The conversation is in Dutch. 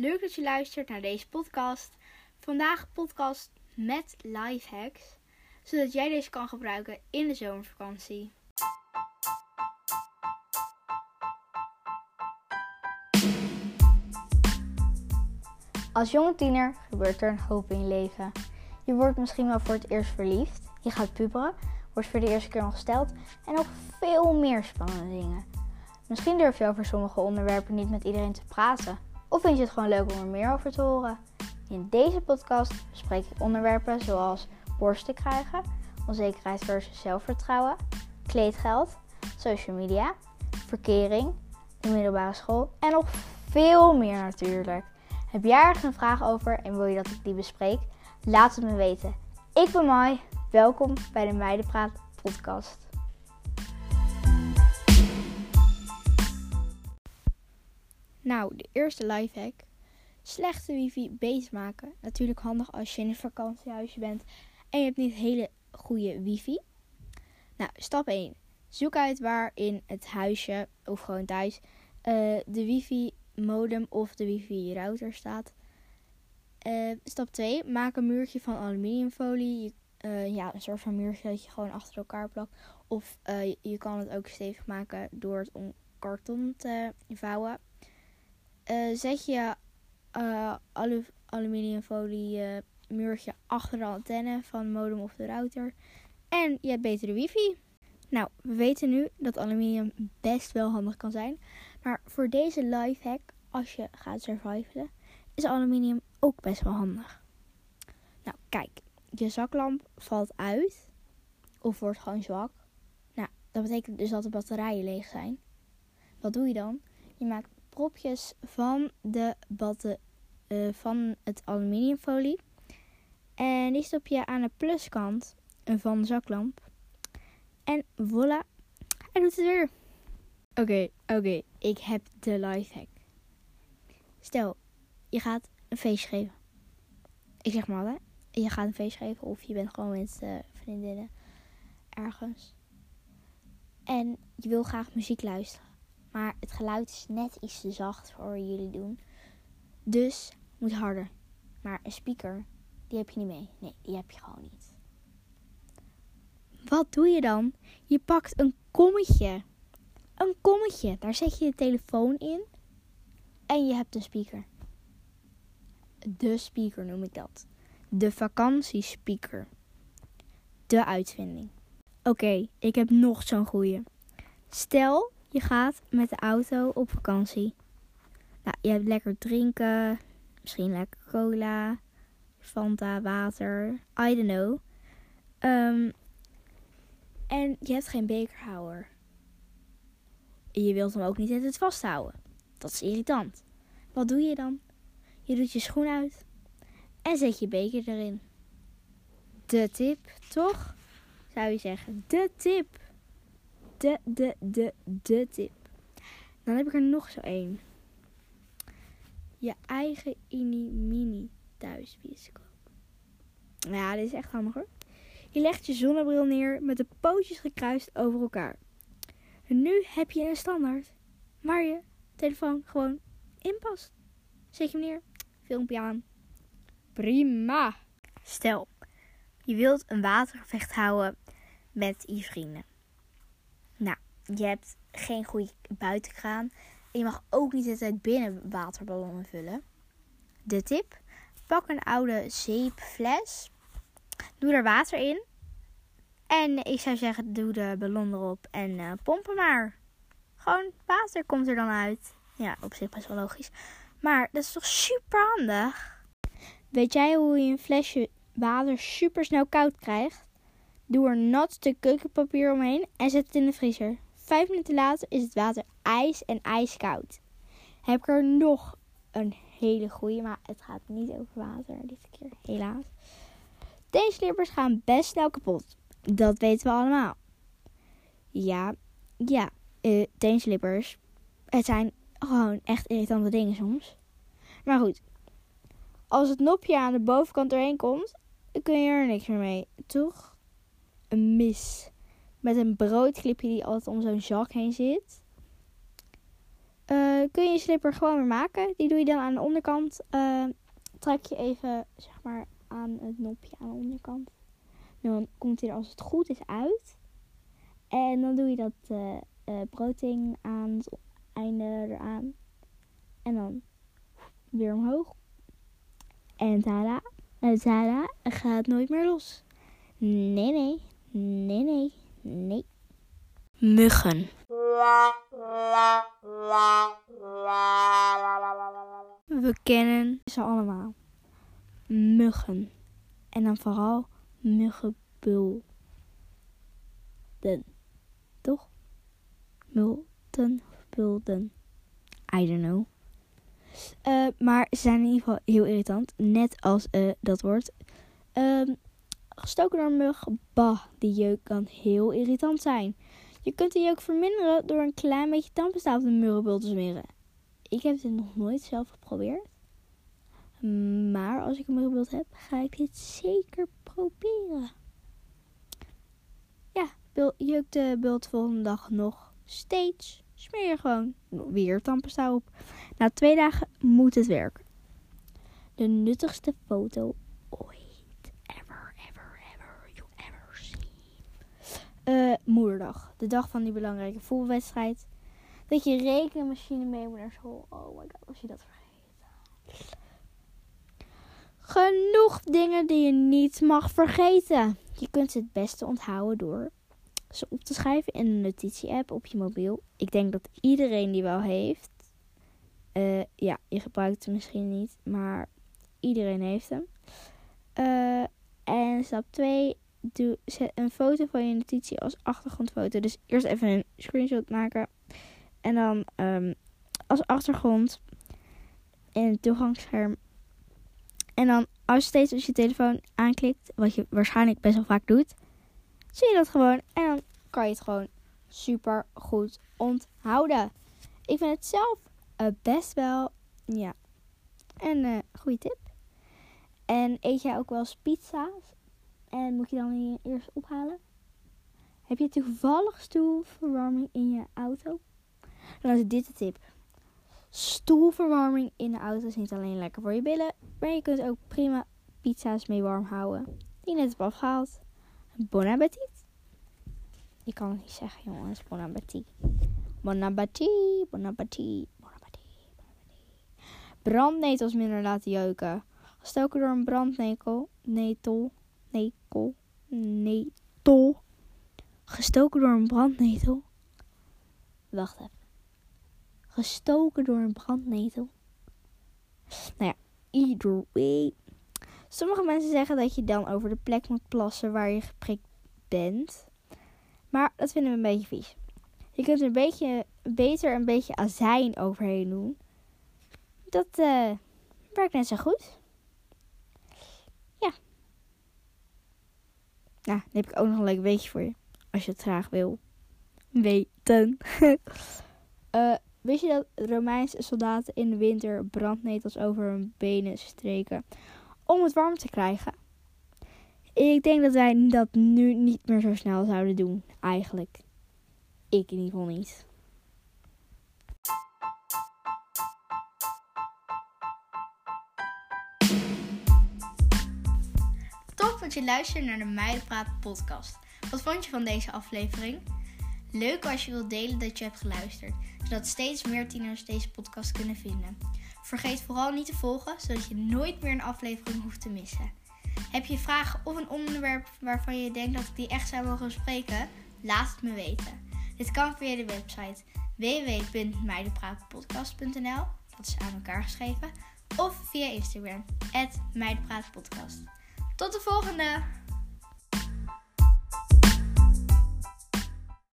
Leuk dat je luistert naar deze podcast. Vandaag podcast met lifehacks, zodat jij deze kan gebruiken in de zomervakantie. Als jonge tiener gebeurt er een hoop in je leven. Je wordt misschien wel voor het eerst verliefd, je gaat puberen, wordt voor de eerste keer ongesteld en nog veel meer spannende dingen. Misschien durf je over sommige onderwerpen niet met iedereen te praten. Of vind je het gewoon leuk om er meer over te horen? In deze podcast bespreek ik onderwerpen zoals borsten krijgen, onzekerheid versus zelfvertrouwen, kleedgeld, social media, verkering, de middelbare school en nog veel meer natuurlijk. Heb jij ergens een vraag over en wil je dat ik die bespreek? Laat het me weten. Ik ben Mai. Welkom bij de Meidenpraat podcast. Nou, de eerste lifehack. Slechte wifi beter maken. Natuurlijk handig als je in een vakantiehuisje bent en je hebt niet hele goede wifi. Nou, stap 1. Zoek uit waar in het huisje of gewoon thuis uh, de wifi modem of de wifi router staat. Uh, stap 2. Maak een muurtje van aluminiumfolie. Uh, ja, een soort van muurtje dat je gewoon achter elkaar plakt. Of je, je, kan het ook stevig maken door het om karton te vouwen. Uh, zet je uh, alu aluminiumfolie uh, muurtje achter de antenne van de modem of de router. En je hebt betere wifi. Nou, we weten nu dat aluminium best wel handig kan zijn. Maar voor deze lifehack, als je gaat survivalen, is aluminium ook best wel handig. Nou, kijk. Je zaklamp valt uit. Of wordt gewoon zwak. Nou, dat betekent dus dat de batterijen leeg zijn. Wat doe je dan? Je maakt propjes van, de batte, uh, van het aluminiumfolie. En die stop je aan de pluskant van de zaklamp. En voilà, hij doet het weer. Oké, oké, ik heb de lifehack. Stel, je gaat een feestje geven. Ik zeg maar hè. Je gaat een feestje geven of je bent gewoon met uh, vriendinnen ergens. En je wil graag muziek luisteren. Maar het geluid is net iets te zacht voor jullie doen. Dus moet harder. Maar een speaker, die heb je niet mee. Nee, die heb je gewoon niet. Wat doe je dan? Je pakt een kommetje. Een kommetje. Daar zet je de telefoon in. En je hebt een speaker. De speaker noem ik dat. De vakantiespeaker. De uitvinding. Oké, ik heb nog zo'n goeie. Stel, je gaat met de auto op vakantie. Nou, je hebt lekker drinken. Misschien lekker cola. Fanta, water. I don't know. Um, en je hebt geen bekerhouder. Je wilt hem ook niet in het vasthouden. Dat is irritant. Wat doe je dan? Je doet je schoen uit. En zet je beker erin. De tip, toch? Zou je zeggen. De tip de, de, de, de tip. Dan heb ik er nog zo één. Je eigen mini thuisbioscoop. Ja, dit is echt handig hoor. Je legt je zonnebril neer met de pootjes gekruist over elkaar. En nu heb je een standaard waar je telefoon gewoon in past. Zet je hem filmpje aan. Prima. Stel, je wilt een watergevecht houden met je vrienden. Nou, je hebt geen goede buitenkraan. En je mag ook niet altijd binnen waterballonnen vullen. De tip: pak een oude zeepfles. Doe er water in. En ik zou zeggen, doe de ballon erop en uh, pomp hem maar. Gewoon water komt er dan uit. Ja, op zich best wel logisch. Maar dat is toch super handig? Weet jij hoe je een flesje water super snel koud krijgt? Doe er nat stuk keukenpapier omheen en zet het in de vriezer. Vijf minuten later is het water ijs en ijskoud. Heb ik er nog een hele goede, maar het gaat niet over water dit keer, helaas. Teenslippers gaan best snel kapot. Dat weten we allemaal. Ja, ja, uh, teenslippers. Het zijn gewoon echt irritante dingen soms. Maar goed, als het nopje aan de bovenkant erheen komt, kun je er niks meer mee, toch? Een mis. Met een broodclipje die altijd om zo'n zak heen zit. eh, kun je je slipper gewoon weer maken. Die doe je dan aan de onderkant. Uh, trek je even zeg maar aan het nopje aan de onderkant. Dan komt hij er als het goed is uit. En dan doe je dat uh, brooding aan het einde eraan. En dan weer omhoog. En tada, en tada, gaat nooit meer los. Nee, nee, nee, nee, nee. Muggen. We kennen ze allemaal. Muggen. En dan vooral muggenbulden. Toch? Multen, bulden. I don't know. Uh, maar ze zijn in ieder geval heel irritant. Net als uh, dat woord. Um, gestoken door mug. Bah, die jeuk kan heel irritant zijn. Je kunt de jeuk verminderen door een klein beetje tandpasta op de muggenbul te smeren. Ik heb dit nog nooit zelf geprobeerd. Maar als ik een muggenbult heb, ga ik dit zeker proberen. Ja, jeuk de bult volgende dag nog steeds. Smeer je gewoon weer tandpasta op. Na twee dagen moet het werken. De nuttigste foto ooit. Uh, moederdag. De dag van die belangrijke voetbalwedstrijd. Dat je rekenmachine mee moet naar school. Oh my god, was je dat vergeten. Genoeg dingen die je niet mag vergeten. Je kunt ze het beste onthouden door ze op te schrijven in een notitie-app op je mobiel. Ik denk dat iedereen die wel heeft. Uh, ja, je gebruikt hem misschien niet, maar iedereen heeft hem. Uh, en stap 2, doe, zet een foto van je notitie als achtergrondfoto. Dus eerst even een screenshot maken. En dan um, als achtergrond in het toegangsscherm. En dan als je steeds als je telefoon aanklikt, wat je waarschijnlijk best wel vaak doet, zie je dat gewoon. En dan kan je het gewoon super goed onthouden. Ik vind het zelf uh, best wel, ja, een uh, goede tip. En eet jij ook wel eens pizza's? En moet je dan eerst ophalen? Heb je toevallig stoelverwarming in je auto? Dan is dit de tip. Stoelverwarming in de auto is niet alleen lekker voor je billen, maar je kunt ook prima pizza's mee warm houden. Die je net hebt afgehaald. Bon appetit. Ik kan het niet zeggen, jongens. Bon appetit. Bon appetit. Bon appetit. Bon appetit. Bon appetit. Brandnetels minder laten jeuken. Gestoken door een brandnetel. Nekel. Netel. Gestoken door een brandnetel. Wacht even. Gestoken door een brandnetel. Nou ja, either way. Sommige mensen zeggen dat je dan over de plek moet plassen waar je geprikt bent. Maar dat vinden we een beetje vies. Je kunt er een beetje beter een beetje azijn overheen doen. Dat uh, werkt net zo goed. Ja. Nou, dan heb ik ook nog een leuk weetje voor je. Als je het graag wil weten. uh, wist je dat Romeinse soldaten in de winter brandnetels over hun benen streken om het warm te krijgen. Ik denk dat wij dat nu niet meer zo snel zouden doen, eigenlijk. Ik in ieder geval niet. Je luistert naar de Meidenpraat podcast. Wat vond je van deze aflevering? Leuk als je wilt delen dat je hebt geluisterd, zodat steeds meer tieners deze podcast kunnen vinden. Vergeet vooral niet te volgen, zodat je nooit meer een aflevering hoeft te missen. Heb je vragen of een onderwerp waarvan je denkt dat ik die echt zou mogen bespreken? Laat het me weten. Dit kan via de website www.meidenpraatpodcast.nl Dat is aan elkaar geschreven. Of via Instagram, meidenpraatpodcast. Tot de volgende!